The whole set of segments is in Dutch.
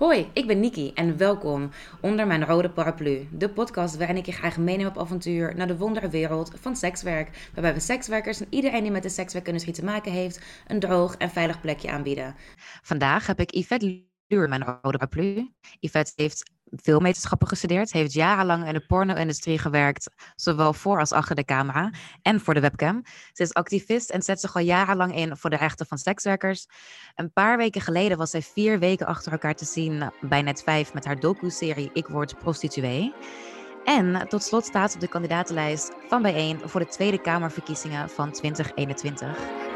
Hoi, ik ben Niki en welkom onder mijn rode paraplu. De podcast waarin ik je graag meeneem op avontuur naar de wonderwereld van sekswerk. Waarbij we sekswerkers en iedereen die met de sekswerkindustrie te maken heeft, een droog en veilig plekje aanbieden. Vandaag heb ik Yvette Luur, mijn rode paraplu. Yvette heeft filmwetenschappen gestudeerd, heeft jarenlang in de porno-industrie gewerkt, zowel voor als achter de camera en voor de webcam. Ze is activist en zet zich al jarenlang in voor de rechten van sekswerkers. Een paar weken geleden was zij vier weken achter elkaar te zien bij Net5 met haar docu-serie Ik word prostituee. En tot slot staat ze op de kandidatenlijst van bijeen voor de Tweede Kamerverkiezingen van 2021.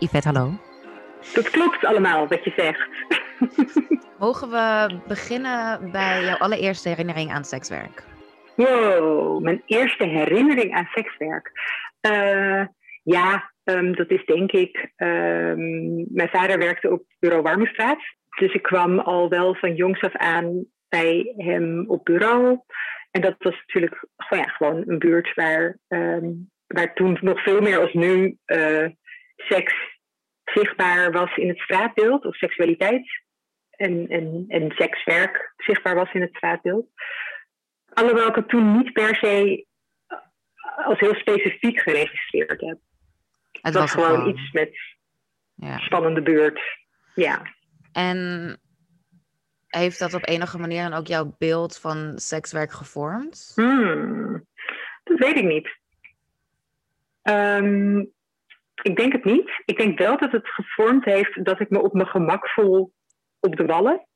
Yvette, hallo. Dat klopt allemaal wat je zegt. Mogen we beginnen bij jouw allereerste herinnering aan sekswerk? Wow, mijn eerste herinnering aan sekswerk. Uh, ja, um, dat is denk ik. Um, mijn vader werkte op bureau Warmoestraat. Dus ik kwam al wel van jongs af aan bij hem op bureau. En dat was natuurlijk gewoon, ja, gewoon een buurt waar, um, waar toen nog veel meer als nu uh, seks zichtbaar was in het straatbeeld, of seksualiteit en, en, en sekswerk zichtbaar was in het straatbeeld. Alhoewel ik het toen niet per se als heel specifiek geregistreerd heb. Het was, was gewoon, iets met ja. spannende buurt. Ja. En heeft dat op enige manier dan ook jouw beeld van sekswerk gevormd? Hmm, dat weet ik niet. Um, ik denk het niet. Ik denk wel dat het gevormd heeft dat ik me op mijn gemak voel op de wallen.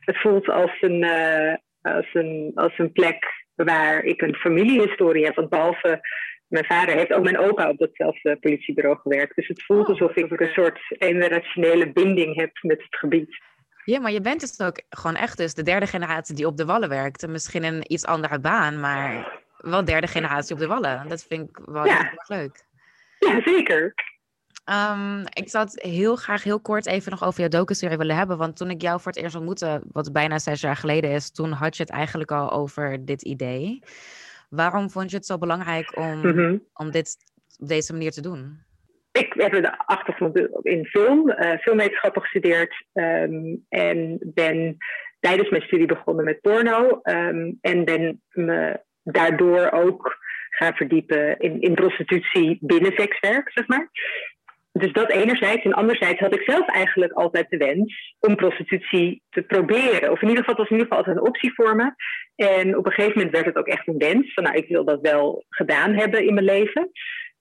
Het voelt als een, uh, als een, als een plek waar ik een familiehistorie heb. Want behalve mijn vader heeft ook mijn opa op datzelfde politiebureau gewerkt. Dus het voelt oh. alsof ik een soort generationele binding heb met het gebied. Ja, maar je bent dus ook gewoon echt dus de derde generatie die op de wallen werkt. Misschien een iets andere baan, maar wel derde generatie op de wallen. Dat vind ik wel ja. erg leuk. Ja, zeker. Um, ik zou het heel graag heel kort even nog over jouw docu-serie willen hebben. Want toen ik jou voor het eerst ontmoette, wat bijna zes jaar geleden is, toen had je het eigenlijk al over dit idee. Waarom vond je het zo belangrijk om, mm om dit op deze manier te doen? Ik heb de achtergrond in film, uh, filmwetenschappen gestudeerd um, en ben tijdens mijn studie begonnen met porno. Um, en ben me daardoor ook gaan verdiepen in, in prostitutie binnen sekswerk, zeg maar. Dus dat enerzijds. En anderzijds had ik zelf eigenlijk altijd de wens om prostitutie te proberen. Of in ieder geval, het was in ieder geval altijd een optie voor me. En op een gegeven moment werd het ook echt een wens. Van nou, ik wil dat wel gedaan hebben in mijn leven.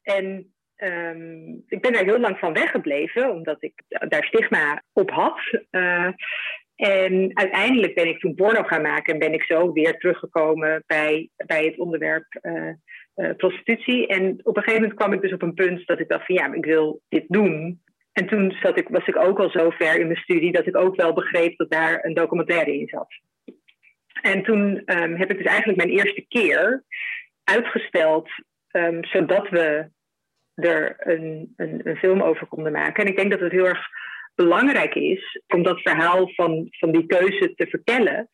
En um, ik ben daar heel lang van weggebleven, omdat ik daar stigma op had. Uh, en uiteindelijk ben ik toen porno gaan maken en ben ik zo weer teruggekomen bij, bij het onderwerp uh, uh, prostitutie. En op een gegeven moment kwam ik dus op een punt dat ik dacht van ja, ik wil dit doen. En toen zat ik, was ik ook al zo ver in mijn studie dat ik ook wel begreep dat daar een documentaire in zat. En toen um, heb ik dus eigenlijk mijn eerste keer uitgesteld, um, zodat we er een, een, een, film over konden maken. En ik denk dat het heel erg belangrijk is om dat verhaal van, van die keuze te vertellen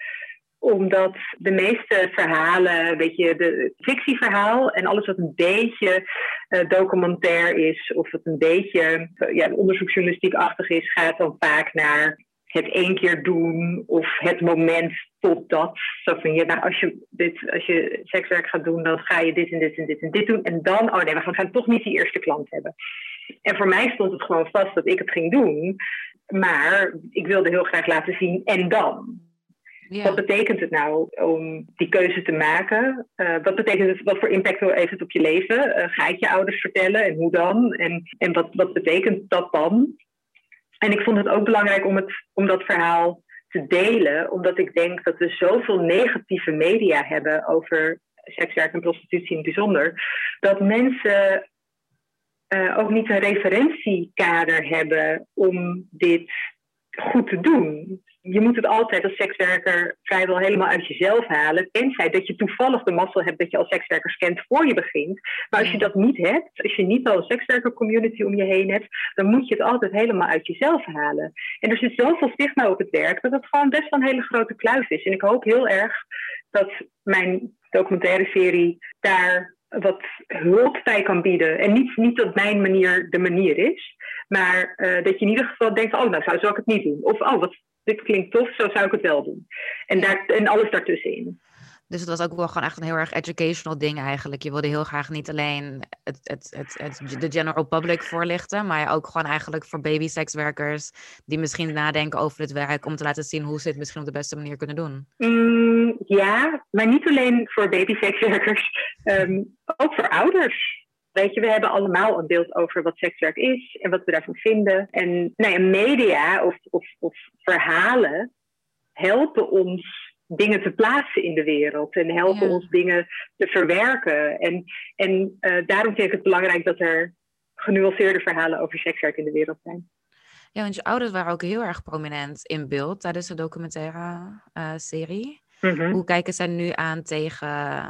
omdat de meeste verhalen, weet je, de fictieverhaal en alles wat een beetje uh, documentair is of wat een beetje uh, ja, onderzoeksjournalistiek-achtig is, gaat dan vaak naar het één keer doen of het moment tot dat. Zo van, ja, nou, als je, dit, als je sekswerk gaat doen, dan ga je dit en dit en dit en dit doen. En dan, oh nee, we gaan toch niet die eerste klant hebben. En voor mij stond het gewoon vast dat ik het ging doen. Maar ik wilde heel graag laten zien en dan. Wat betekent het nou om die keuze te maken? Uh, wat betekent het, wat voor impact heeft het op je leven? Uh, ga ik je ouders vertellen en hoe dan? En, en wat, wat betekent dat dan? En ik vond het ook belangrijk om, het, om dat verhaal te delen, omdat ik denk dat we zoveel negatieve media hebben over sekswerk en prostitutie in het bijzonder, dat mensen uh, ook niet een referentiekader hebben om dit goed te doen. Je moet het altijd als sekswerker vrijwel helemaal uit jezelf halen. Tenzij dat je toevallig de mazzel hebt dat je als sekswerkers kent voor je begint. Maar als je dat niet hebt, als je niet al een sekswerker community om je heen hebt, dan moet je het altijd helemaal uit jezelf halen. En er zit zoveel stigma op het werk dat het gewoon best wel een hele grote kluif is. En ik hoop heel erg dat mijn documentaire serie daar wat hulp bij kan bieden. En niet, niet dat mijn manier de manier is, maar uh, dat je in ieder geval denkt: oh, nou zou, zou ik het niet doen. Of oh, wat, dit klinkt tof, zo zou ik het wel doen. En, daar, en alles daartussenin. Dus het was ook wel gewoon echt een heel erg educational ding eigenlijk. Je wilde heel graag niet alleen het, het, het, de general public voorlichten, maar ook gewoon eigenlijk voor baby sekswerkers die misschien nadenken over het werk om te laten zien hoe ze het misschien op de beste manier kunnen doen. Mm, ja, maar niet alleen voor baby sekswerkers, ehm, ook voor ouders. Weet je, we hebben allemaal een beeld over wat sekswerk is en wat we daarvan vinden. En nou ja, media of, of, of verhalen helpen ons dingen te plaatsen in de wereld en helpen ons dingen te verwerken. En, en uh, daarom vind ik het belangrijk dat er genuanceerde verhalen over sekswerk in de wereld zijn. Ja, want je ouders waren ook heel erg prominent in beeld tijdens de documentaire uh, serie. Mhm. Hoe kijken zij nu aan tegen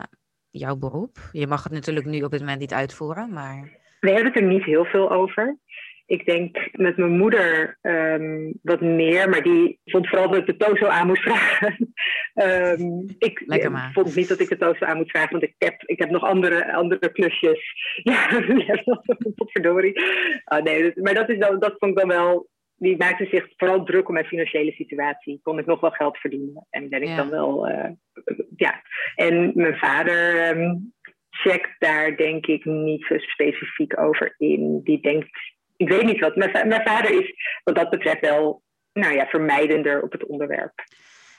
jouw beroep? Je mag het natuurlijk nu op dit moment niet uitvoeren, maar... We hebben het er niet heel veel over. Ik denk met mijn moeder um, wat meer, maar die vond vooral dat ik de tozo aan moest vragen. um, ik Lekker vond niet dat ik de tozo aan moest vragen, want ik heb, ik heb nog andere, andere klusjes. Ja, verdorie. Oh, nee, maar dat, is dan, dat vond ik dan wel die maakte zich vooral druk om mijn financiële situatie. Kon ik nog wel geld verdienen? En ben ik ja. dan wel. Uh, ja. En mijn vader um, checkt daar denk ik niet zo specifiek over in. Die denkt ik weet niet wat. Mijn, mijn vader is wat dat betreft wel nou ja, vermijdender op het onderwerp.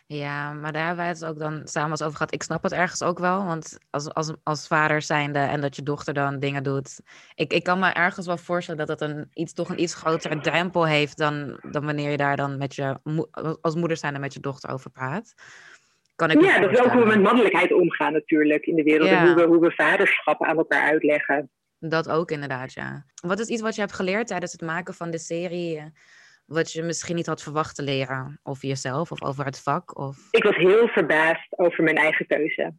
Ja, maar daar hebben wij het ook dan samen eens over gehad. Ik snap het ergens ook wel, want als, als, als vader zijnde en dat je dochter dan dingen doet. Ik, ik kan me ergens wel voorstellen dat het een, iets, toch een iets grotere drempel heeft dan, dan wanneer je daar dan met je, als moeder zijnde met je dochter over praat. Kan ik ja, dat is ook hoe we met mannelijkheid omgaan natuurlijk in de wereld. En hoe we, hoe we vaderschap aan elkaar uitleggen. Dat ook inderdaad, ja. Wat is iets wat je hebt geleerd tijdens het maken van de serie, eh, wat je misschien niet had verwacht te leren over jezelf of over het vak? Of... Ik was heel verbaasd over mijn eigen keuze.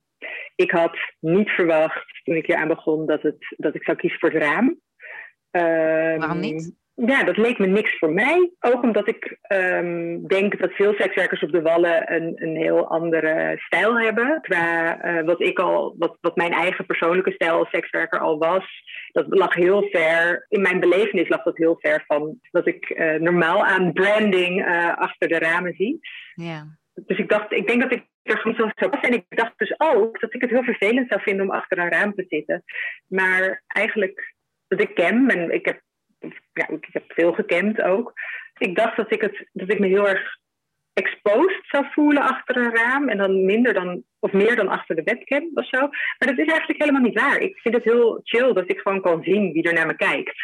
Ik had niet verwacht toen ik hier aan begon dat, het, dat ik zou kiezen voor het raam. Waarom ehm, niet? Ja, dat leek me niks voor mij. Ook omdat ik um, denk dat veel sekswerkers op de Wallen een, een heel andere stijl hebben. Qua uh, wat ik al, wat, wat mijn eigen persoonlijke stijl als sekswerker al was, dat lag heel ver. In mijn belevenis lag dat heel ver van wat ik uh, normaal aan branding uh, achter de ramen zie. Ja. Dus ik dacht, ik denk dat ik er gewoon zo zou En ik dacht dus ook dat ik het heel vervelend zou vinden om achter een raam te zitten. Maar eigenlijk, dat ik ken, en ik heb ja, ik heb veel gekend ook. Ik dacht dat ik, het, dat ik me heel erg exposed zou voelen achter een raam. En dan minder dan, of meer dan achter de webcam of zo. Maar dat is eigenlijk helemaal niet waar. Ik vind het heel chill dat ik gewoon kan zien wie er naar me kijkt.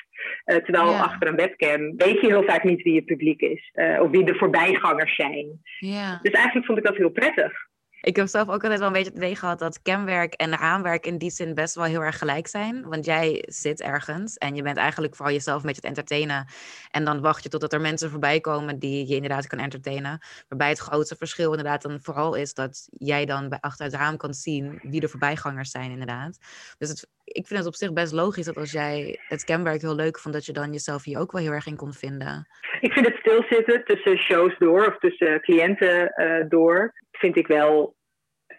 Uh, terwijl achter een webcam weet je heel vaak niet wie je publiek is. Uh, of wie de voorbijgangers zijn. Ja. Dus eigenlijk vond ik dat heel prettig. Ik heb zelf ook altijd wel een beetje het idee gehad dat camwerk en raamwerk in die zin best wel heel erg gelijk zijn. Want jij zit ergens en je bent eigenlijk vooral jezelf met het entertainen. En dan wacht je totdat er mensen voorbij komen die je inderdaad kan entertainen. Waarbij het grootste verschil inderdaad dan vooral is dat jij dan achter het raam kan zien wie de voorbijgangers zijn inderdaad. Dus het, ik vind het op zich best logisch dat als jij het camwerk heel leuk vond, dat je dan jezelf hier ook wel heel erg in kon vinden. Ik vind het stilzitten tussen shows door of tussen cliënten uh, door vind ik wel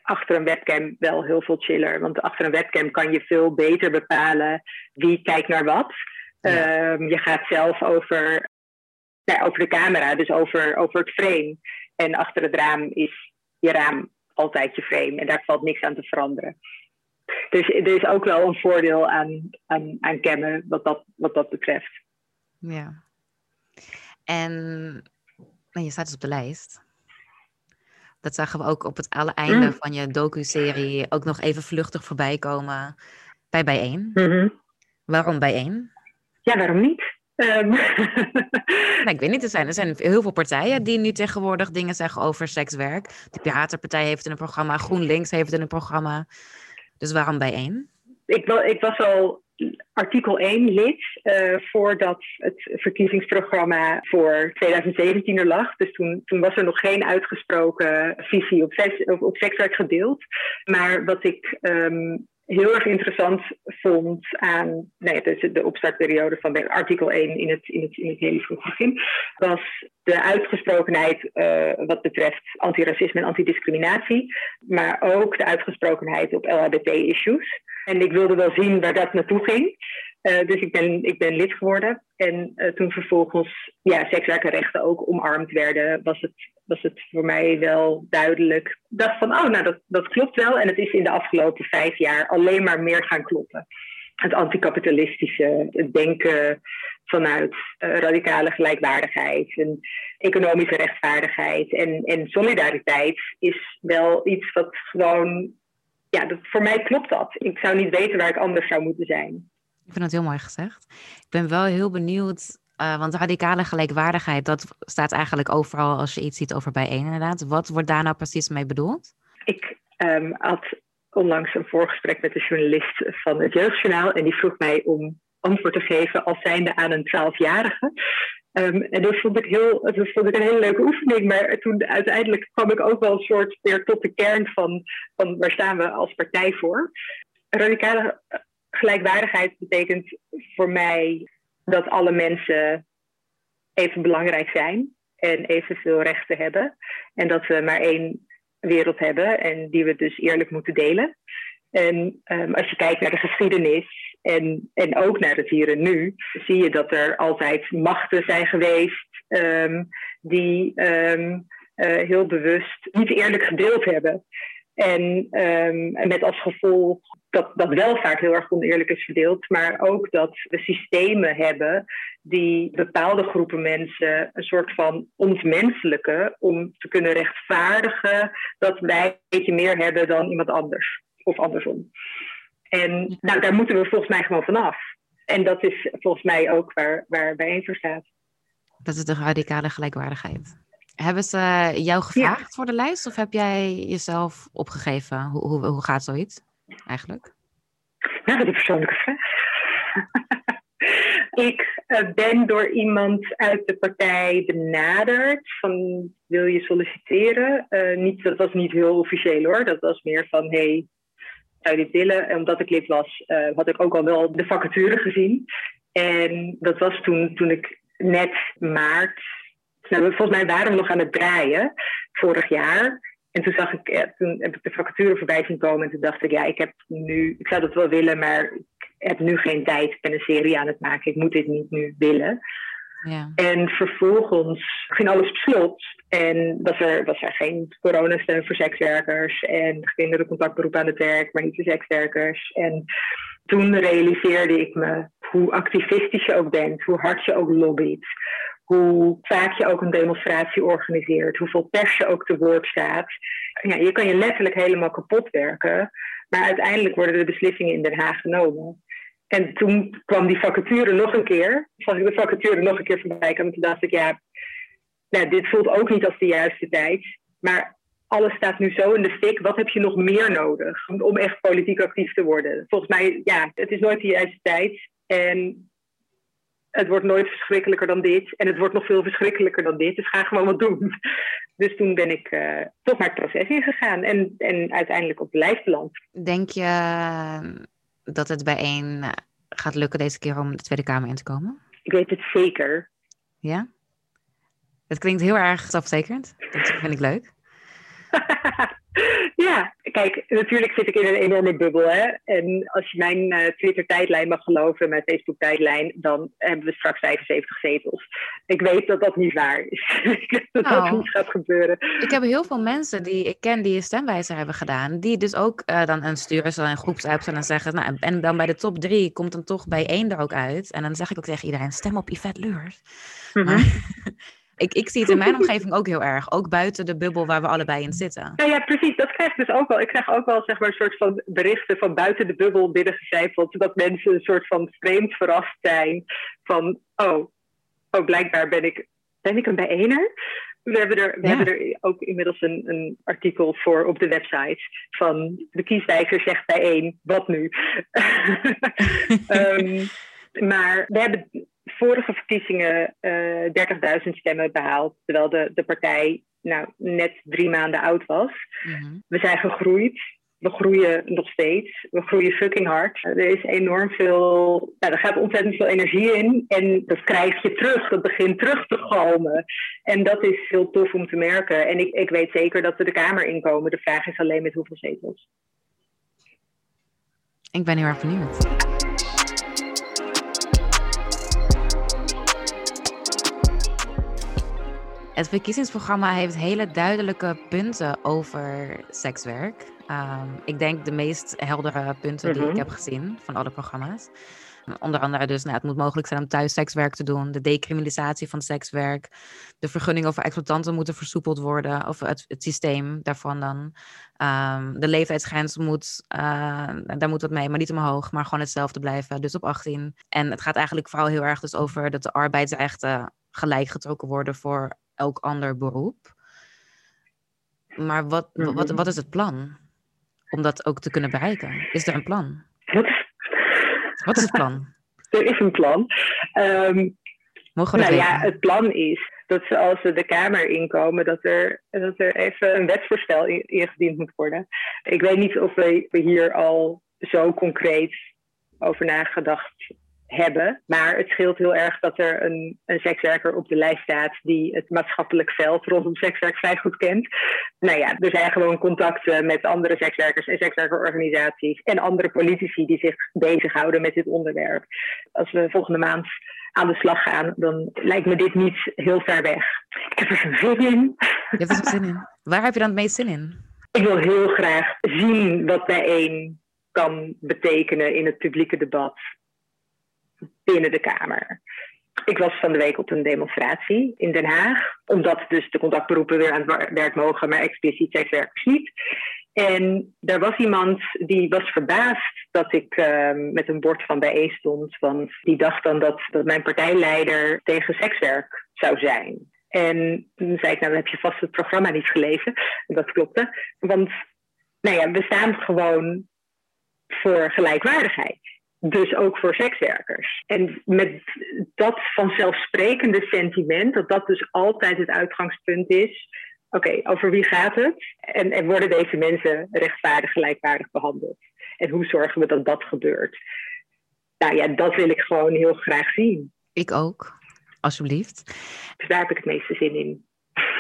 achter een webcam wel heel veel chiller. Want achter een webcam kan je veel beter bepalen wie kijkt naar wat. Ehm, je gaat zelf over, over de camera, dus over, over het frame. En achter het raam is je raam altijd je frame. En daar valt niks aan te veranderen. Dus er is ook wel een voordeel aan, aan, aan cammen wat dat, wat dat betreft. Ja. En nou, je staat dus op de lijst. Dat zagen we ook op het alle einde mm. van je docu-serie ook nog even vluchtig voorbij komen bij Bijeen. Mm Waarom Bijeen? Ja, waarom niet? Um. nou, ik weet niet, er zijn, er zijn heel veel partijen die nu tegenwoordig dingen zeggen over sekswerk. De Piratenpartij heeft het in een programma, GroenLinks heeft het in een programma. Dus waarom Bijeen? Ik, ik was al artikel 1 lid uh, voordat het verkiezingsprogramma voor 2017 er lag. Dus toen, toen was er nog geen uitgesproken visie op, op, op sekswerk gedeeld. Maar wat ik um, heel erg interessant vond aan ja, dus de opstartperiode van artikel 1 in het, in het, in het hele vroege begin, was de uitgesprokenheid uh, wat betreft antiracisme en antidiscriminatie, maar ook de uitgesprokenheid op LHBT-issues. En ik wilde wel zien waar dat naartoe ging. Uh, dus ik ben, ik ben lid geworden. En uh, toen vervolgens ja, sekswerkenrechten ook omarmd werden, was het, was het voor mij wel duidelijk. Ik dacht van, oh, nou dat, dat klopt wel. En het is in de afgelopen vijf jaar alleen maar meer gaan kloppen. Het anticapitalistische het denken vanuit uh, radicale gelijkwaardigheid en economische rechtvaardigheid en, en solidariteit is wel iets wat gewoon, ja, dat, voor mij klopt dat. Ik zou niet weten waar ik anders zou moeten zijn. Ik vind dat heel mooi gezegd. Ik ben wel heel benieuwd, uh, want radicale gelijkwaardigheid, dat staat eigenlijk overal als je iets ziet over bijeen inderdaad. Wat wordt daar nou precies mee bedoeld? Ik um, had onlangs een voorgesprek met de journalist van het Jeugdjournaal en die vroeg mij om antwoord te geven als zijnde aan een twaalfjarige. Um, en dat vond, ik heel, dat vond ik een hele leuke oefening. Maar toen uiteindelijk kwam ik ook wel een soort weer tot de kern van, van waar staan we als partij voor. Radicale gelijkwaardigheid betekent voor mij dat alle mensen even belangrijk zijn en evenveel rechten hebben. En dat we maar één wereld hebben en die we dus eerlijk moeten delen. En um, als je kijkt naar de geschiedenis en, en ook naar het hier en nu, zie je dat er altijd machten zijn geweest um, die um, uh, heel bewust niet eerlijk gedeeld hebben. En, en met als gevolg dat, dat welvaart heel erg oneerlijk is verdeeld, maar ook dat we systemen hebben die bepaalde groepen mensen een soort van ontmenselijken om te kunnen rechtvaardigen dat wij een beetje meer hebben dan iemand anders of andersom. En nou, daar moeten we volgens mij gewoon vanaf. En dat is volgens mij ook waar, waar bijeen voor staat. Dat is de radicale gelijkwaardigheid. Hebben ze jou gevraagd voor de lijst of heb jij jezelf opgegeven? Hoe, hoe, hoe gaat zoiets? eigenlijk? Nou, dat is een persoonlijke vraag. ik uh, ben door iemand uit de partij benaderd van wil je solliciteren? Uh, niet, dat was niet heel officieel hoor, dat was meer van hey, dit willen? En omdat ik lid was, uh, had ik ook al wel de vacature gezien. En dat was toen, toen ik net maart, nou, volgens mij waren we nog aan het draaien vorig jaar. En toen zag ik, ja, toen heb ik de vacature voorbij zien komen en toen dacht ik, ja, ik heb nu, ik zou dat wel willen, maar ik heb nu geen tijd. Ik ben een serie aan het maken, ik moet dit niet nu willen. En vervolgens ging alles op slot en was er, was er geen coronasteun voor sekswerkers en kinderen contactberoep aan het werk, maar niet voor sekswerkers. En toen realiseerde ik me hoe activistisch je ook bent, hoe hard je ook lobbyt, hoe vaak je ook een demonstratie organiseert, hoeveel pers je ook te woord staat. Ja, je kan je letterlijk helemaal kapot werken, maar uiteindelijk worden de beslissingen in Den Haag genomen. En toen kwam die vacature nog een keer, zag ik de vacature nog een keer voorbij komen. Toen dacht ik, ja, nou, dit voelt ook niet als de juiste tijd. Maar alles staat nu zo in de fik. Wat heb je nog meer nodig om echt politiek actief te worden? Volgens mij, ja, het is nooit de juiste tijd. En het wordt nooit verschrikkelijker dan dit. En het wordt nog veel verschrikkelijker dan dit. Dus ga gewoon wat doen. Dus toen ben ik uh, toch naar het proces ingegaan en, en uiteindelijk op de beland. Denk je dat het bijeen eh, gaat lukken deze keer om de Tweede Kamer in te komen? Ik weet het zeker. Ja? Het klinkt heel erg zelfverzekerd. Dat vind ik leuk. ja, kijk, natuurlijk zit ik in een enorme bubbel. Hè? En als je mijn uh, Twitter-tijdlijn mag geloven, mijn Facebook-tijdlijn, dan hebben we straks 75 zetels. Ik weet dat dat niet waar is. dat dat oh. niet gaat gebeuren. Ik heb heel veel mensen die ik ken die een stemwijzer hebben gedaan, die dus ook uh, dan een sturen, zo een groepsapp en dan zeggen, nou, en dan bij de top drie komt dan toch bij één er ook uit. En dan zeg ik ook tegen iedereen, stem op Yvette Leurs. Mm -hmm. Ik, ik zie het in mijn omgeving ook heel erg. Ook buiten de bubbel waar we allebei in zitten. Ja, ja, precies. Dat krijg ik dus ook wel. Ik krijg ook wel zeg maar, een soort van berichten van buiten de bubbel binnengecijferd. Dat mensen een soort van vreemd verrast zijn. Van, oh, oh blijkbaar ben ik, ben ik een bijeener. We hebben er, we hebben er ook inmiddels een, een artikel voor op de website. Van de kieswijzer zegt bij één, wat nu? um, maar we hebben vorige verkiezingen uh, 30.000 stemmen behaald. Terwijl de, de partij nou, net drie maanden oud was. Mm We zijn gegroeid we groeien nog steeds. We groeien fucking hard. Er is enorm veel, nou, er gaat ontzettend veel energie in. En dat krijg je terug. Dat begint terug te komen. En dat is heel tof om te merken. En ik, ik weet zeker dat we de Kamer inkomen. De vraag is alleen met hoeveel zetels. Ik ben heel erg benieuwd. Het verkiezingsprogramma heeft hele duidelijke punten over sekswerk. Ehm, ik denk de meest heldere punten die ik mhm. heb gezien van alle programma's. Onder andere dus, nou, het moet mogelijk zijn om thuis sekswerk te doen. De decriminalisatie van sekswerk. De vergunningen voor exploitanten moeten versoepeld worden. Of het, het systeem daarvan dan. Um, de leeftijdsgrens moet, uh, daar moet wat mee, maar niet omhoog. Maar gewoon hetzelfde blijven. Dus op 18. En het gaat eigenlijk vooral heel erg dus over dat de arbeidsrechten gelijk getrokken worden voor elk ander beroep. Maar wat, wat, wat is het plan? om dat ook te kunnen bereiken? Is er een plan? Wat is het plan? er is een plan. Um, Mogen we nou ja, het plan is dat ze als ze de Kamer inkomen, dat er, dat er even een wetsvoorstel ingediend moet worden. Ik weet niet of we hier al zo concreet over nagedacht hebben. Maar het scheelt heel erg dat er een, een sekswerker op de lijst staat die het maatschappelijk veld rondom sekswerk vrij goed kent. Nou ja, er zijn gewoon contacten met andere sekswerkers en sekswerkerorganisaties en andere politici die zich bezighouden met dit onderwerp. Als we volgende maand aan de slag gaan, dan lijkt me dit niet heel ver weg. Ik heb er zin in. Je hebt er zin in. Waar heb je dan het meest zin in? Ik wil heel graag zien wat bijeen kan betekenen in het publieke debat binnen de Kamer. Ik was van de week op een demonstratie in Den Haag, omdat dus de contactberoepen weer aan het werk mogen, maar expliciet sekswerkers niet. En daar was iemand die was verbaasd dat ik uh, met een bord van bijeen stond, want die dacht dan dat, dat mijn partijleider tegen sekswerk zou zijn. En toen zei ik, nou dan heb je vast het programma niet gelezen. En dat klopte, want nou ja, we staan gewoon voor gelijkwaardigheid. Dus ook voor sekswerkers. En met dat vanzelfsprekende sentiment, dat dat dus altijd het uitgangspunt is. Oké, over wie gaat het? En, en worden deze mensen rechtvaardig, gelijkwaardig behandeld? En hoe zorgen we dat dat gebeurt? Nou ja, dat wil ik gewoon heel graag zien. Ik ook, alsjeblieft. Dus daar heb ik het meeste zin in.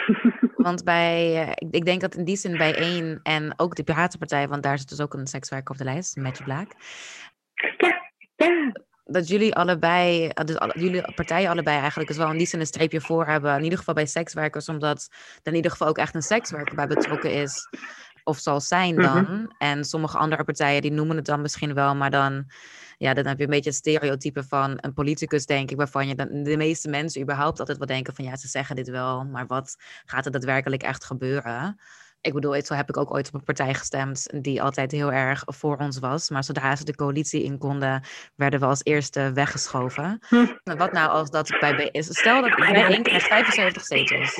Want bij, eh, ik denk dat in die zin bij één en ook de Piratenpartij, want daar zit dus ook een sekswerker op de lijst, Matthew Black. Ja, ja. Dat jullie allebei, dus jullie partijen allebei eigenlijk dus wel in die zin een streepje voor hebben. In ieder geval bij sekswerkers, omdat er in ieder geval ook echt een sekswerker bij betrokken is. Of zal zijn dan. Mhm. En sommige andere partijen die noemen het dan misschien wel, maar dan, ja, dan heb je een beetje het stereotype van een politicus, denk ik, waarvan je dan, de meeste mensen überhaupt altijd wel denken van ja, ze zeggen dit wel, maar wat gaat er daadwerkelijk echt gebeuren? Ik bedoel, zo heb ik ook ooit op een partij gestemd die altijd heel erg voor ons was. Maar zodra ze de coalitie in konden, werden we als eerste weggeschoven. Hm. Wat nou als dat bij is? Stel dat één krijgt 75 zetels.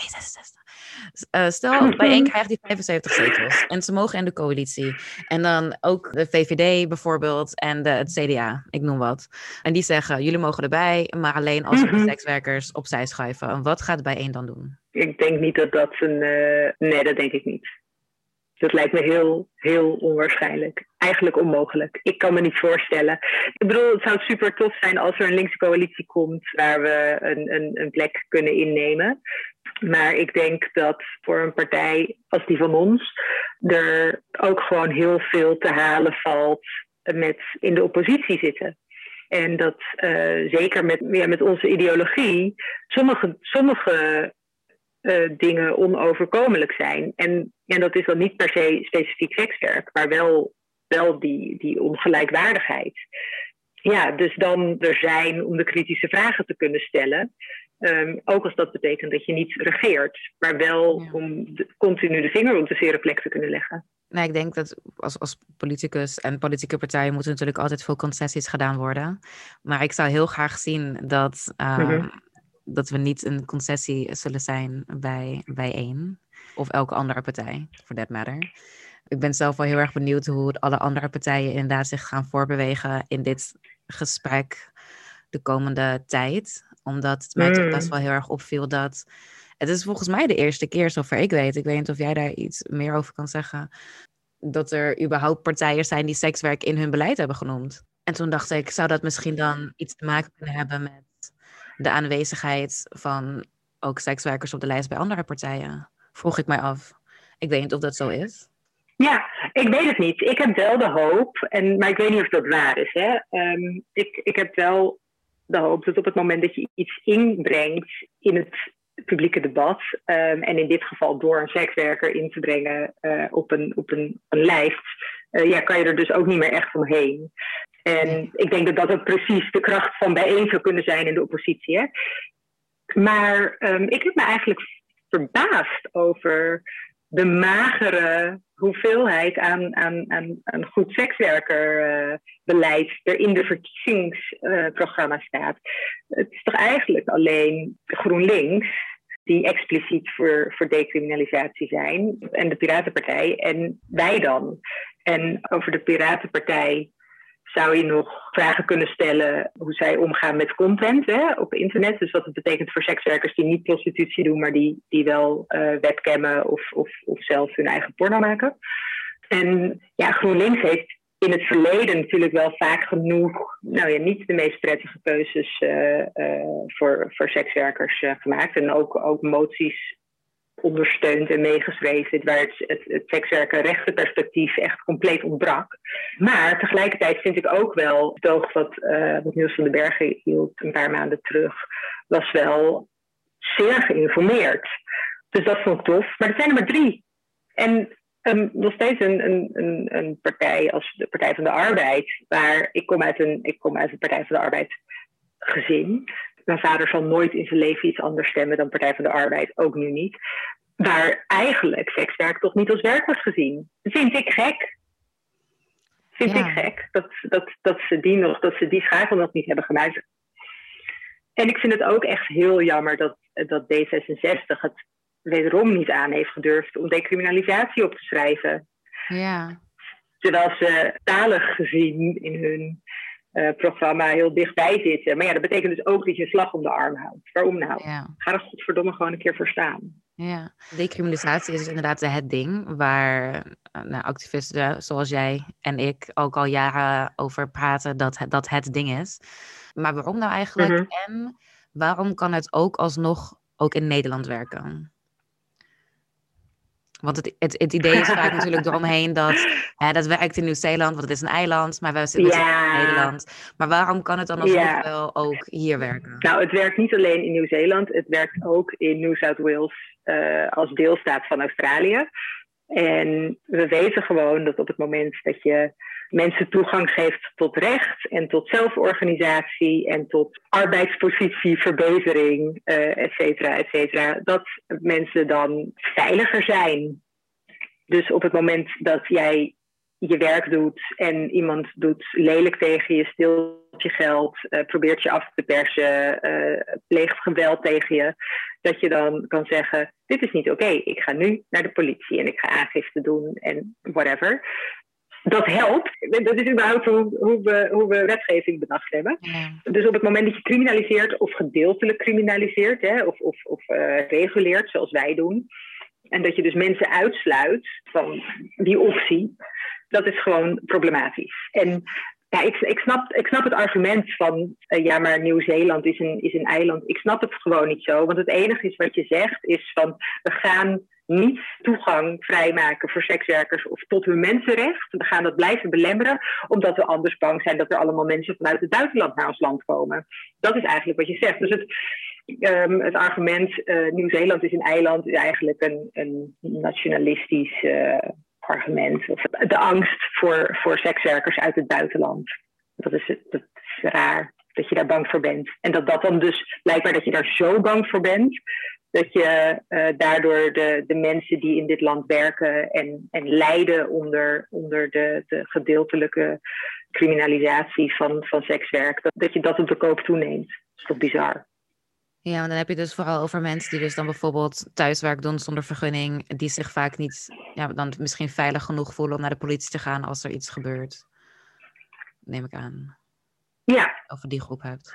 D66. Uh, stel, bijeen krijgt die 75 zetels. En ze mogen in de coalitie. En dan ook de VVD bijvoorbeeld en de, het CDA, ik noem wat. En die zeggen, jullie mogen erbij, maar alleen als we de mhm. sekswerkers opzij schuiven. En wat gaat bijeen dan doen? Ik denk niet dat dat een... Uh, nee, dat denk ik niet. Dat lijkt me heel, heel onwaarschijnlijk. Eigenlijk onmogelijk. Ik kan me niet voorstellen. Ik bedoel, het zou super tof zijn als er een linkse coalitie komt waar we een, een, een plek kunnen innemen. Maar ik denk dat voor een partij als die van ons er ook gewoon heel veel te halen valt met in de oppositie zitten. En dat uh, zeker met, ja, met onze ideologie sommige, sommige uh, dingen onoverkomelijk zijn. En, en dat is dan niet per se specifiek sekswerk, maar wel, wel die, die ongelijkwaardigheid. Ja, dus dan er zijn om de kritische vragen te kunnen stellen. Um, ook als dat betekent dat je niet regeert, maar wel om de, continu de vinger op de zere plek te kunnen leggen. Nou, ik denk dat als, als politicus en politieke partijen moeten natuurlijk altijd veel concessies gedaan worden. Maar ik zou heel graag zien dat um, dat we niet een concessie zullen zijn bij, bij één of elke andere partij, for that matter. Ik ben zelf wel heel erg benieuwd hoe alle andere partijen inderdaad zich gaan voorbewegen in dit gesprek de komende tijd. Omdat het mij toch best mm. wel heel erg opviel dat. Het is volgens mij de eerste keer, zover ik weet. Ik weet niet of jij daar iets meer over kan zeggen. Dat er überhaupt partijen zijn die sekswerk in hun beleid hebben genoemd. En toen dacht ik, zou dat misschien dan iets te maken kunnen hebben met de aanwezigheid van ook sekswerkers op de lijst bij andere partijen? Vroeg ik mij af. Ik weet niet of dat zo is. Ja, ik weet het niet. Ik heb wel de hoop, en, maar ik weet niet of dat waar is. Hè. Ehm, ik, ik heb wel de hoop dat op het moment dat je iets inbrengt in het publieke debat, um, en in dit geval door een sekswerker in te brengen uh, op, een, op een, een lijst, uh, ja, kan je er dus ook niet meer echt omheen. En ik denk dat dat ook precies de kracht van bijeen zou kunnen zijn in de oppositie. Hè? Maar um, ik heb me eigenlijk verbaasd over de magere hoeveelheid aan, aan, aan, aan goed sekswerkerbeleid uh, er in de verkiezingsprogramma uh, staat. Het is toch eigenlijk alleen GroenLinks die expliciet voor, voor decriminalisatie zijn en de Piratenpartij en wij dan. En over de Piratenpartij zou je nog vragen kunnen stellen hoe zij omgaan met content hè, op internet. Dus wat het betekent voor sekswerkers die niet prostitutie doen, maar die, die wel uh, webcammen of, of, of zelf hun eigen porno maken. En ja, GroenLinks heeft in het verleden natuurlijk wel vaak genoeg, nou ja, niet de meest prettige keuzes uh, uh, voor, voor sekswerkers gemaakt. En ook, ook moties ondersteund en meegeschreven, waar het, het, het echt compleet ontbrak. Maar tegelijkertijd vind ik ook wel, het oog wat, wat Niels van den Bergen hield een paar maanden terug, was wel zeer geïnformeerd. Dus dat vond ik tof. Maar er zijn er maar drie. En um, nog steeds een, een, een, een, partij als de Partij van de Arbeid, waar ik kom uit een, ik kom uit een Partij van de Arbeid gezin. Mijn vader zal nooit in zijn leven iets anders stemmen dan Partij van de Arbeid, ook nu niet. Waar eigenlijk sekswerk toch niet als werk wordt gezien. Vind ik gek. Vind ik gek dat, dat, dat, ze die nog, dat ze die schakel nog niet hebben gemaakt. En ik vind het ook echt heel jammer dat, dat D66 het wederom niet aan heeft gedurfd om decriminalisatie op te schrijven. Ja. Terwijl ze talig gezien in hun uh, programma heel dichtbij zitten. Maar ja, dat betekent dus ook dat je een slag om de arm houdt. Waarom nou? Ga er godverdomme gewoon een keer voor staan. Ja, decriminalisatie is dus inderdaad het ding waar eh, nou, activisten zoals jij en ik ook al jaren over praten dat het, dat het ding is. Maar waarom nou eigenlijk? Mhm. En waarom kan het ook alsnog ook in Nederland werken? Want het, het, het idee is vaak natuurlijk eromheen dat hè, dat werkt in Nieuw-Zeeland, want het is een eiland, maar wij zitten in Nederland. Maar waarom kan het dan alsnog wel ook hier werken? Nou, het werkt niet alleen in Nieuw-Zeeland, het werkt ook in New South Wales uh, als deelstaat van Australië. En we weten gewoon dat op het moment dat je mensen toegang geeft tot recht en tot zelforganisatie en tot arbeidspositieverbetering, uh, et cetera, et cetera, dat mensen dan veiliger zijn. Dus op het moment dat jij je werk doet en iemand doet lelijk tegen je, steelt je geld, uh, probeert je af te persen, uh, pleegt geweld tegen je, dat je dan kan zeggen: Dit is niet oké, ik ga nu naar de politie en ik ga aangifte doen en whatever dat helpt. Dat is überhaupt hoe, hoe, we, hoe we wetgeving bedacht hebben. Dus op het moment dat je criminaliseert of gedeeltelijk criminaliseert, hè, of, of, of uh, reguleert zoals wij doen, en dat je dus mensen uitsluit van die optie, dat is gewoon problematisch. En ja, ik, ik, snap, ik snap het argument van uh, ja, maar Nieuw-Zeeland is een, is een eiland. Ik snap het gewoon niet zo. Want het enige is wat je zegt is van we gaan niet toegang vrijmaken voor sekswerkers of tot hun mensenrecht. We gaan dat blijven belemmeren, omdat we anders bang zijn dat er allemaal mensen vanuit het buitenland naar ons land komen. Dat is eigenlijk wat je zegt. Dus het, um, het argument uh, Nieuw-Zeeland is een eiland is eigenlijk een, een nationalistisch uh, argument. Of de angst voor, voor sekswerkers uit het buitenland. Dat is, dat is raar dat je daar bang voor bent. En dat dat dan dus blijkbaar dat je daar zo bang voor bent dat je uh, daardoor de, de mensen die in dit land werken en, en lijden onder, onder de, de gedeeltelijke criminalisatie van, van sekswerk, dat, dat je dat op de koop toeneemt. Dat is toch bizar? Ja, want dan heb je dus vooral over mensen die dus dan bijvoorbeeld thuiswerk doen zonder vergunning, die zich vaak niet, ja, dan misschien veilig genoeg voelen om naar de politie te gaan als er iets gebeurt. Neem ik aan. Ja. Over die groep hebt.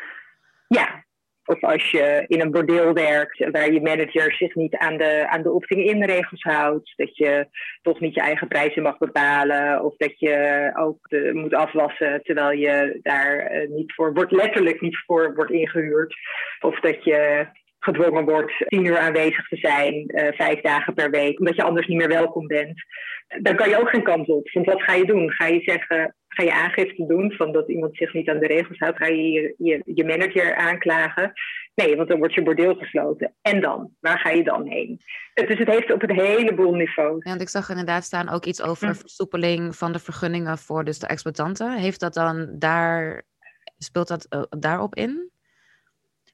Of als je in een bordeel werkt waar je manager zich niet aan de, aan de opt-in regels houdt. Dat je toch niet je eigen prijzen mag bepalen. Of dat je ook moet afwassen terwijl je daar eh, niet voor wordt, letterlijk niet voor wordt ingehuurd. Of dat je gedwongen wordt tien uur aanwezig te zijn, uh, vijf dagen per week, omdat je anders niet meer welkom bent. Dan kan je ook geen kant op. Want wat ga je doen? Ga je zeggen, ga je aangifte doen van dat iemand zich niet aan de regels houdt? Ga je je, je manager aanklagen? Nee, want dan wordt je bordeel gesloten. En dan? Waar ga je dan heen? Dus het heeft op een heleboel niveaus. Ja, want ik zag inderdaad staan ook iets over hm. versoepeling van de vergunningen voor dus de exploitanten. Heeft dat dan daar, speelt dat uh, daarop in?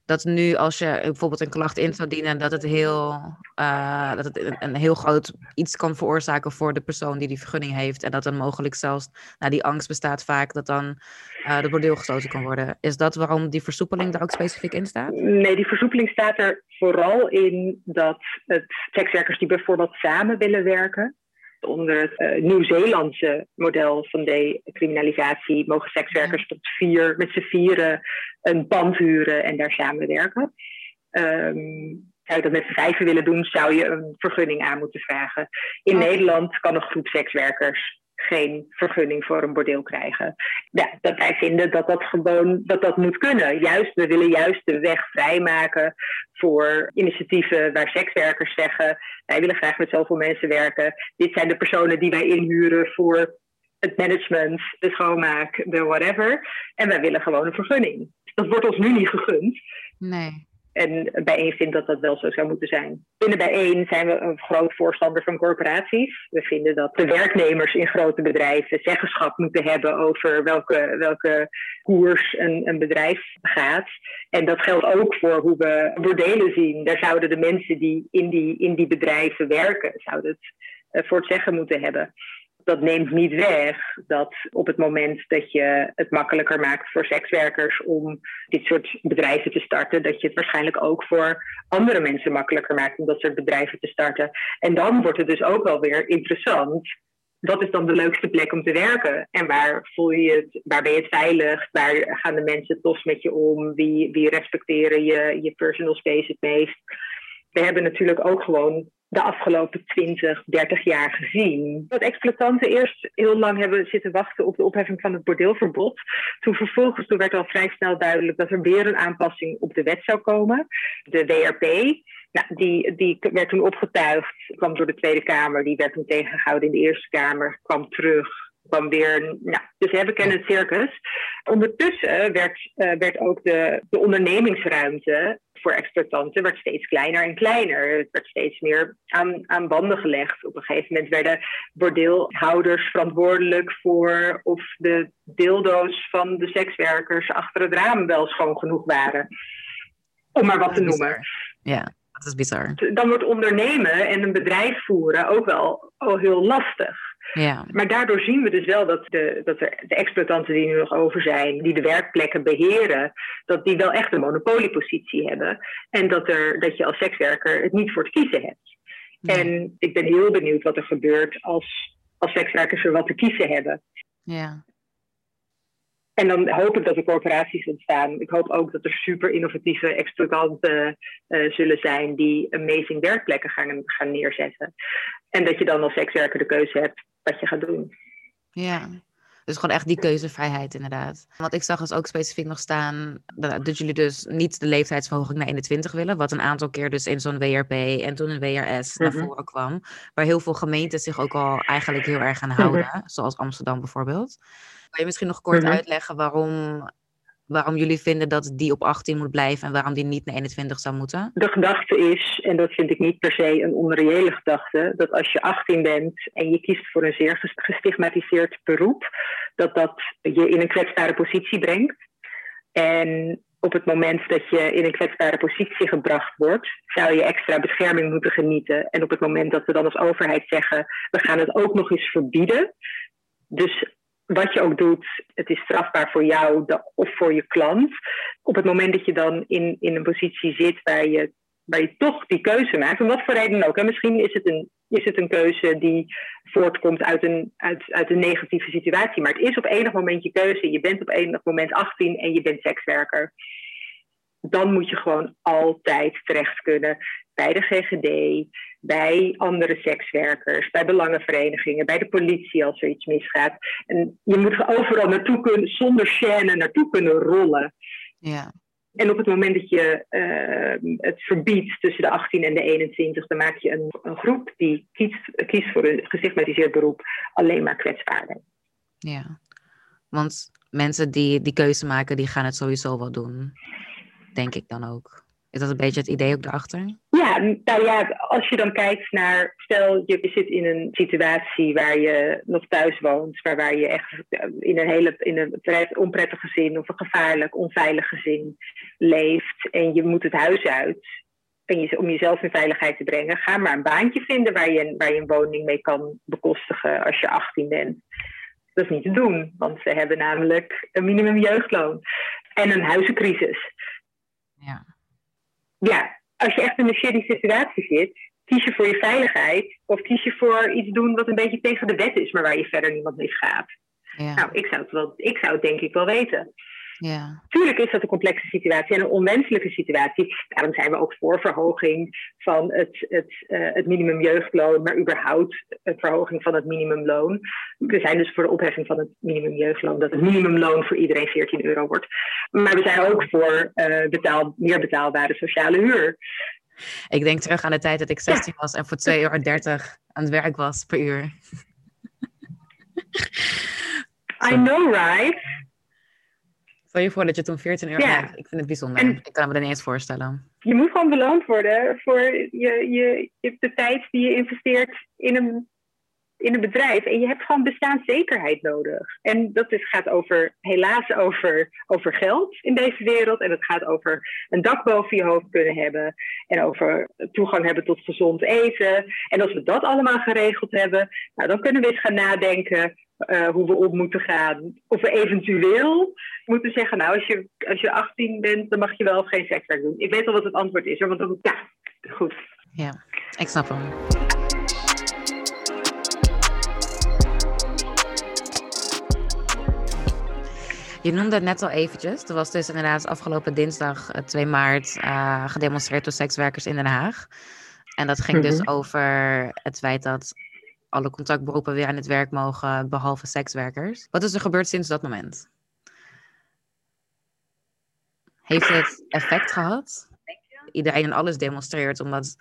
Dat nu als je bijvoorbeeld een klacht in zou dienen, dat het heel, uh, dat het een, heel groot iets kan veroorzaken voor de persoon die die vergunning heeft. En dat dan mogelijk zelfs, nou die angst bestaat vaak, dat dan uh, de bordeel gesloten kan worden. Is dat waarom die versoepeling daar ook specifiek in staat? Nee, die versoepeling staat er vooral in dat het sekswerkers die bijvoorbeeld samen willen werken, onder het uh, Nieuw-Zeelandse model van decriminalisatie mogen sekswerkers tot vier, met z'n vieren een pand huren en daar samenwerken. Um, zou je dat met z'n vijven willen doen, zou je een vergunning aan moeten vragen. In Nederland kan een groep sekswerkers geen vergunning voor een bordeel krijgen. Dat wij vinden dat dat gewoon dat dat moet kunnen. Juist, we willen juist de weg vrijmaken voor initiatieven waar sekswerkers zeggen: wij willen graag met zoveel mensen werken. Dit zijn de personen die wij inhuren voor het management, de schoonmaak, de whatever. En wij willen gewoon een vergunning. Dat wordt ons nu niet gegund. Nee. En bijeen vindt dat dat wel zo zou moeten zijn. Binnen bijeen zijn we een groot voorstander van corporaties. We vinden dat de werknemers in grote bedrijven zeggenschap moeten hebben over welke, welke koers een, een bedrijf gaat. En dat geldt ook voor hoe we bordelen zien. Daar zouden de mensen die in die, in die bedrijven werken, zouden het eh, voor het zeggen moeten hebben dat neemt niet weg dat op het moment dat je het makkelijker maakt voor sekswerkers om dit soort bedrijven te starten, dat je het waarschijnlijk ook voor andere mensen makkelijker maakt om dat soort bedrijven te starten. En dan wordt het dus ook wel weer interessant. Wat is dan de leukste plek om te werken? En waar voel je het, waar ben je het veilig? Waar gaan de mensen tos met je om? Wie, wie respecteren je, je personal space het meest? We hebben natuurlijk ook gewoon de afgelopen 20, 30 jaar gezien. Dat exploitanten eerst heel lang hebben zitten wachten op de opheffing van het bordeelverbod. Toen vervolgens toen werd al vrij snel duidelijk dat er weer een aanpassing op de wet zou komen. De WRP, die, die werd toen opgetuigd, kwam door de Tweede Kamer, die werd toen tegengehouden in de Eerste Kamer, kwam terug, kwam weer. Nou, dus we hebben kennen het circus. Ondertussen werd, uh, werd ook de, de ondernemingsruimte voor exploitanten werd steeds kleiner en kleiner. Het werd steeds meer aan, aan banden gelegd. Op een gegeven moment werden bordeelhouders verantwoordelijk voor of de dildo's van de sekswerkers achter het raam wel schoon genoeg waren. Om maar wat te noemen. Ja, dat is bizar. Dan wordt ondernemen en een bedrijf voeren ook wel al heel lastig. Ja. Maar daardoor zien we dus wel dat, de, dat er de exploitanten die nu nog over zijn, die de werkplekken beheren, dat die wel echt een monopoliepositie hebben. En dat, er, dat je als sekswerker het niet voor te kiezen hebt. En ik ben heel benieuwd wat er gebeurt als, als sekswerkers er wat te kiezen hebben. Ja. En dan hoop ik dat er corporaties ontstaan. Ik hoop ook dat er super innovatieve exploitanten uh, zullen zijn die amazing werkplekken gaan, gaan neerzetten. En dat je dan als sekswerker de keuze hebt wat je gaat doen. Ja, dus gewoon echt die keuzevrijheid inderdaad. Want ik zag dus ook specifiek nog staan dat jullie dus niet de leeftijdsverhoging naar 21 willen. Wat een aantal keer dus in zo'n WRP en toen een WRS naar mhm. voren kwam. Waar heel veel gemeenten zich ook al eigenlijk heel erg aan houden. Mhm. Zoals Amsterdam bijvoorbeeld. Kan je misschien nog kort mhm. uitleggen waarom waarom jullie vinden dat die op 18 moet blijven en waarom die niet naar 21 zou moeten? De gedachte is, en dat vind ik niet per se een onreële gedachte, dat als je 18 bent en je kiest voor een zeer gestigmatiseerd beroep, dat dat je in een kwetsbare positie brengt. En op het moment dat je in een kwetsbare positie gebracht wordt, zou je extra bescherming moeten genieten. En op het moment dat we dan als overheid zeggen, we gaan het ook nog eens verbieden. Dus wat je ook doet, het is strafbaar voor jou of voor je klant. Op het moment dat je dan in, in een positie zit waar je, waar je toch die keuze maakt, om wat voor reden ook. En misschien is het, een, is het een keuze die voortkomt uit een, uit, uit een negatieve situatie. Maar het is op enig moment je keuze. Je bent op enig moment 18 en je bent sekswerker. Dan moet je gewoon altijd terecht kunnen bij de GGD, bij andere sekswerkers, bij belangenverenigingen, bij de politie als er iets misgaat. En je moet er overal naartoe kunnen, zonder chaîne naartoe kunnen rollen. Ja. En op het moment dat je uh, het verbiedt tussen de 18 en de 21, dan maak je een, een groep die kiest, kiest voor een gestigmatiseerd beroep alleen maar kwetsbaarder. Ja, want mensen die die keuze maken, die gaan het sowieso wel doen. Denk ik dan ook. Is dat een beetje het idee ook erachter? Ja, nou ja, als je dan kijkt naar, stel je zit in een situatie waar je nog thuis woont, maar waar je echt in een hele in een onprettig gezin of een gevaarlijk, onveilig gezin leeft en je moet het huis uit. En je, om jezelf in veiligheid te brengen, ga maar een baantje vinden waar je, waar je een woning mee kan bekostigen als je 18 bent. Dat is niet te doen, want ze hebben namelijk een minimum jeugdloon en een huizencrisis. Ja ja, als je echt in een shitty situatie zit, kies je voor je veiligheid of kies je voor iets doen wat een beetje tegen de wet is, maar waar je verder niemand mee gaat. Ja. Nou, ik zou, het wel, ik zou het denk ik wel weten. Ja. Tuurlijk is dat een complexe situatie en een onwenselijke situatie. Daarom zijn we ook voor verhoging van het, het, uh, het minimumjeugdloon, maar überhaupt een verhoging van het minimumloon. We zijn dus voor de opheffing van het minimumjeugdloon, dat het minimumloon voor iedereen 14 euro wordt. Maar we zijn ook voor uh, betaal, meer betaalbare sociale huur. Ik denk terug aan de tijd dat ik 16 was en voor 2,30 euro aan het werk was per uur. I know, right? Stel je voor dat je toen 14 euro Ja. Ik vind het bijzonder. En- ik kan me dat niet eens voorstellen. Je moet gewoon beloond worden voor je, je, je, de tijd die je investeert in een, in een bedrijf. En je hebt gewoon bestaanszekerheid nodig. En dat is, gaat over, helaas over, over geld in deze wereld. En het gaat over een dak boven je hoofd kunnen hebben. En over toegang hebben tot gezond eten. En als we dat allemaal geregeld hebben, nou, dan kunnen we eens gaan nadenken eh, hoe we om moeten gaan. Of we eventueel moeten zeggen, nou, als je, als je 18 bent, dan mag je wel of geen sekswerk doen. Ik weet al wat het antwoord is, want ja, goed. Ja, ik snap hem. Je noemde het net al eventjes. Er was dus inderdaad afgelopen dinsdag eh, 2 maart eh, gedemonstreerd door sekswerkers in Den Haag. En dat ging dus Mhm. over het feit dat alle contactberoepen weer aan het werk mogen, behalve sekswerkers. Wat is er gebeurd sinds dat moment? Heeft het effect gehad? Iedereen en alles demonstreert, omdat,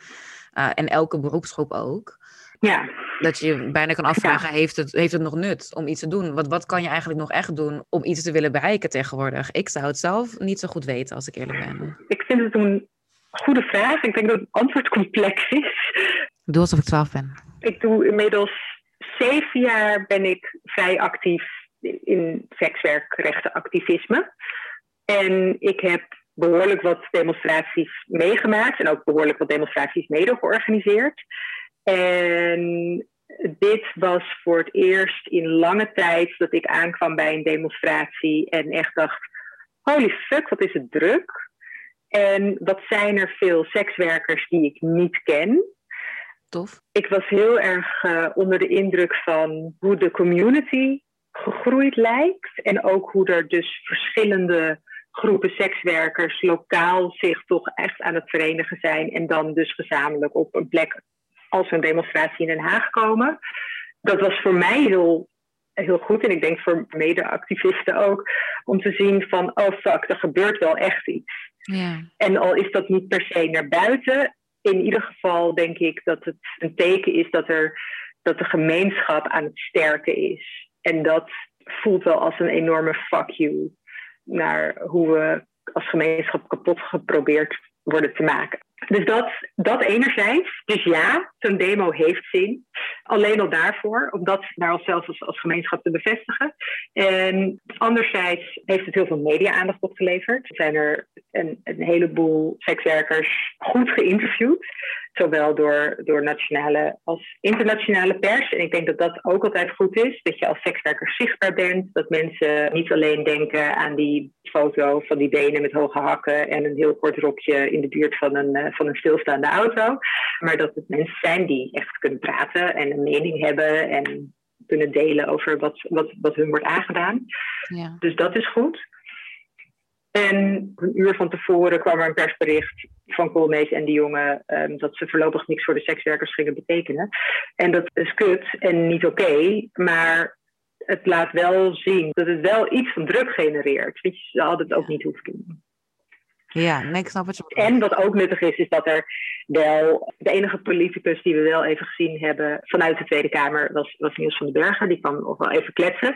eh, en elke beroepsgroep ook. Ja, Dat je je bijna kan afvragen, heeft, het, heeft het nog nut om iets te doen? Wat, wat kan je eigenlijk nog echt doen om iets te willen bereiken tegenwoordig? Ik zou het zelf niet zo goed weten, als ik eerlijk ben. ik vind het een goede vraag. Ik denk dat het antwoord complex is. Doe alsof ik 12 ben. Ik doe inmiddels zeven jaar ben ik vrij actief in sekswerkrechtenactivisme. En ik heb behoorlijk wat demonstraties meegemaakt en ook behoorlijk wat demonstraties mede georganiseerd. En dit was voor het eerst in lange tijd dat ik aankwam bij een demonstratie en echt dacht: holy fuck, wat is het druk? En wat zijn er veel sekswerkers die ik niet ken? Tof. ik was heel erg eh, onder de indruk van hoe de community gegroeid lijkt. En ook hoe er dus verschillende groepen sekswerkers lokaal zich toch echt aan het verenigen zijn. En dan dus gezamenlijk op een plek als een demonstratie in Den Haag komen. Dat was voor mij heel, heel goed. En ik denk voor mede-activisten ook. Om te zien van, oh fuck, er gebeurt wel echt iets. Ja. En al is dat niet per se naar buiten, in ieder geval denk ik dat het een teken is dat, er, dat de gemeenschap aan het sterken is. En dat voelt wel als een enorme fuck you naar hoe we als gemeenschap kapot geprobeerd worden te maken. Dus dat, dat enerzijds. Dus ja, zo'n demo heeft zin. Alleen al daarvoor, om dat naar onszelf als, als gemeenschap te bevestigen. En anderzijds heeft het heel veel media-aandacht opgeleverd. Er zijn er een, een heleboel sekswerkers goed geïnterviewd. Zowel door, door nationale als internationale pers. En ik denk dat dat ook altijd goed is. Dat je als sekswerker zichtbaar bent. Dat mensen niet alleen denken aan die foto van die benen met hoge hakken en een heel kort rokje in de buurt van een, uh, van een stilstaande auto. Maar dat het mensen zijn die echt kunnen praten en een mening hebben en kunnen delen over wat, wat, wat hun wordt aangedaan. Ja. Dus dat is goed. En een uur van tevoren kwam er een persbericht van Koolmees en die jongen um, dat ze voorlopig niks voor de sekswerkers gingen betekenen. En dat is kut en niet oké, maar het laat wel zien dat het wel iets van druk genereert. Weet je, ze hadden het ook niet hoeven doen. Ja, nee, ik snap het. En wat ook nuttig is, is dat er wel... De enige politicus die we wel even gezien hebben vanuit de Tweede Kamer was, was Niels van den Bergen. Die kwam nog wel even kletsen.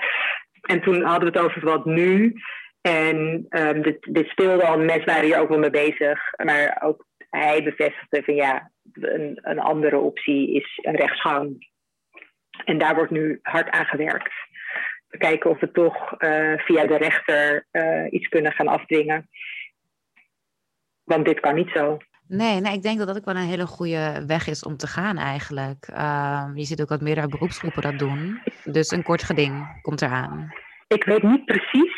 En toen hadden we het over wat nu. En um, dit, speelde al, mensen waren hier ook wel mee bezig. Maar ook hij bevestigde van ja, een, een andere optie is een rechtsgang. En daar wordt nu hard aan gewerkt. We kijken of we toch uh, via de rechter uh, iets kunnen gaan afdwingen. Want dit kan niet zo. Nee, nee, ik denk dat dat ook wel een hele goede weg is om te gaan eigenlijk. Uh, je ziet ook dat meerdere beroepsgroepen dat doen. Dus een kort geding komt eraan. Ik weet niet precies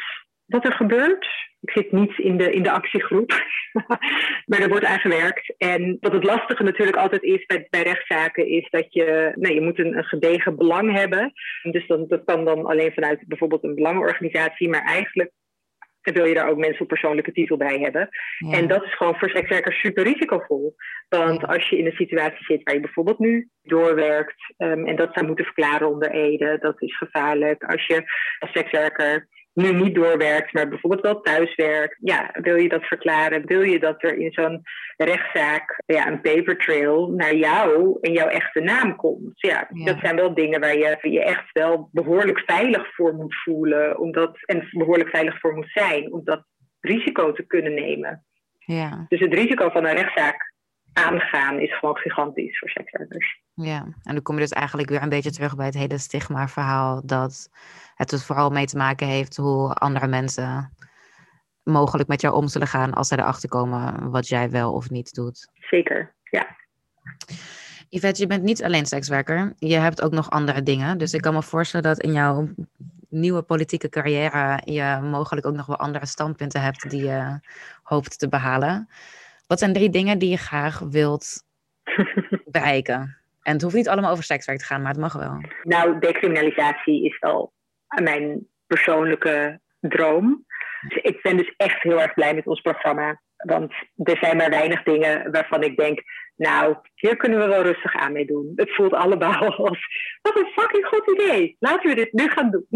wat er gebeurt. Ik zit niet in de, in de actiegroep, maar er wordt aan gewerkt. En wat het lastige natuurlijk altijd is bij, bij rechtszaken, is dat je, nou, je moet een, een gedegen belang hebben. Dus dan, dat kan dan alleen vanuit bijvoorbeeld een belangenorganisatie, maar eigenlijk wil je daar ook mensen op persoonlijke titel bij hebben. En dat is gewoon voor sekswerkers super risicovol. Want als je in een situatie zit waar je bijvoorbeeld nu doorwerkt um, en dat zou moeten verklaren onder Ede, dat is gevaarlijk. Als je als sekswerker nu niet doorwerkt, maar bijvoorbeeld wel thuiswerkt. Ja, wil je dat verklaren? Wil je dat er in zo'n rechtszaak ja, een paper trail naar jou en jouw echte naam komt? Ja, dat zijn wel dingen waar je je echt wel behoorlijk veilig voor moet voelen omdat, en behoorlijk veilig voor moet zijn om dat risico te kunnen nemen. Ja. Dus het risico van een rechtszaak aangaan is gewoon gigantisch voor sekswerkers. Ja, en dan kom je dus eigenlijk weer een beetje terug bij het hele stigma-verhaal dat het dus vooral mee te maken heeft hoe andere mensen mogelijk met jou om zullen gaan als zij erachter komen wat jij wel of niet doet. Zeker, ja. Yvette, je bent niet alleen sekswerker, je hebt ook nog andere dingen. Dus ik kan me voorstellen dat in jouw nieuwe politieke carrière je mogelijk ook nog wel andere standpunten hebt die je hoopt te behalen. Wat zijn drie dingen die je graag wilt bereiken? En het hoeft niet allemaal over sekswerk te gaan, maar het mag wel. Nou, decriminalisatie is wel mijn persoonlijke droom. Dus ik ben dus echt heel erg blij met ons programma. Want er zijn maar weinig dingen waarvan ik denk, nou, hier kunnen we wel rustig aan mee doen. Het voelt allemaal als, wat een fucking goed idee. Laten we dit nu gaan doen.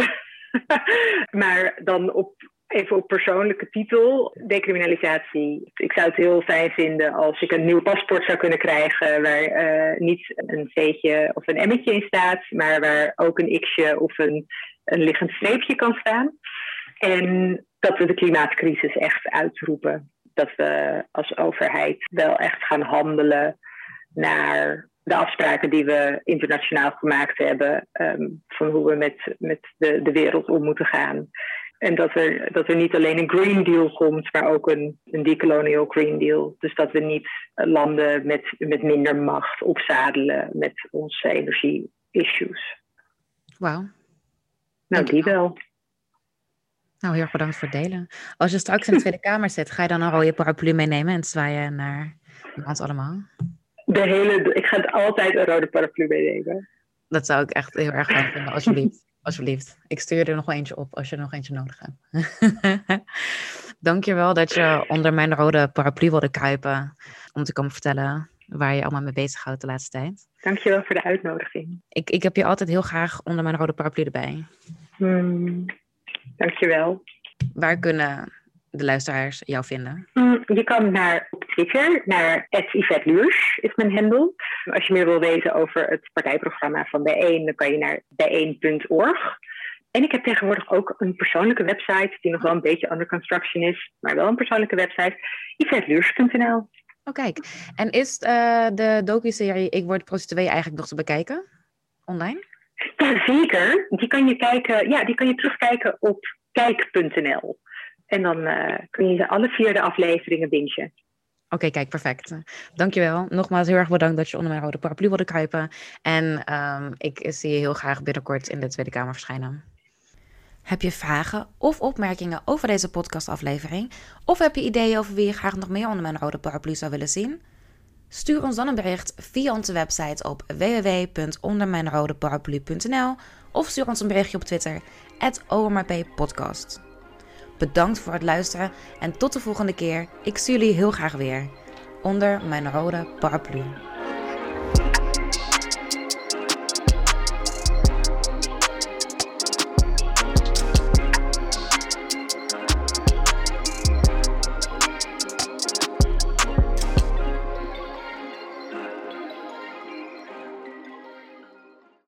maar dan op Even op persoonlijke titel, decriminalisatie. Ik zou het heel fijn vinden als ik een nieuw paspoort zou kunnen krijgen waar uh, niet een C'tje of een M'tje in staat, maar waar ook een X'je of een, een liggend streepje kan staan. En dat we de klimaatcrisis echt uitroepen. Dat we als overheid wel echt gaan handelen naar de afspraken die we internationaal gemaakt hebben. Um, van hoe we met, met de, de wereld om moeten gaan. En dat er, dat er niet alleen een Green Deal komt, maar ook een, een decolonial Green Deal. Dus dat we niet landen met, met minder macht opzadelen met onze energie-issues. Wauw. Nou, die wel. Nou, heel erg bedankt voor het delen. Als je straks in de Tweede Kamer zit, ga je dan een rode paraplu meenemen en zwaaien naar ons allemaal? De hele, ik ga altijd een rode paraplu meenemen. Dat zou ik echt heel erg fijn vinden, alsjeblieft. Alsjeblieft. Ik stuur er nog wel eentje op als je er nog eentje nodig hebt. Dankjewel dat je onder mijn rode paraplu wilde kruipen. Om te komen vertellen waar je allemaal mee bezighoudt de laatste tijd. Dankjewel voor de uitnodiging. Ik, ik heb je altijd heel graag onder mijn rode paraplu erbij. Hmm, dankjewel. Waar kunnen de luisteraars jou vinden? Mm, je kan naar Twitter, naar Yvette Luurs is mijn handle. Als je meer wil weten over het partijprogramma van Bijeen, dan kan je naar bijeen.org. En ik heb tegenwoordig ook een persoonlijke website, die nog wel een beetje under construction is, maar wel een persoonlijke website, yvetteluurs.nl. Oh kijk, en is uh, de docu-serie Ik word prostituee eigenlijk nog te bekijken? online? Ja, zeker. Die kan je, kijken, ja, die kan je terugkijken op kijk.nl. En dan uh, kun je alle vier de afleveringen bingen. Oké, kijk, perfect. Dankjewel. Nogmaals heel erg bedankt dat je onder mijn rode paraplu wilde kruipen. En um, ik zie je heel graag binnenkort in de Tweede Kamer verschijnen. Heb je vragen of opmerkingen over deze podcastaflevering? Of heb je ideeën over wie je graag nog meer onder mijn rode paraplu zou willen zien? Stuur ons dan een bericht via onze website op www.ondermijnrodeparaplu.nl of stuur ons een berichtje op Twitter, @omrpodcast. Bedankt voor het luisteren en tot de volgende keer. Ik zie jullie heel graag weer onder mijn rode paraplu.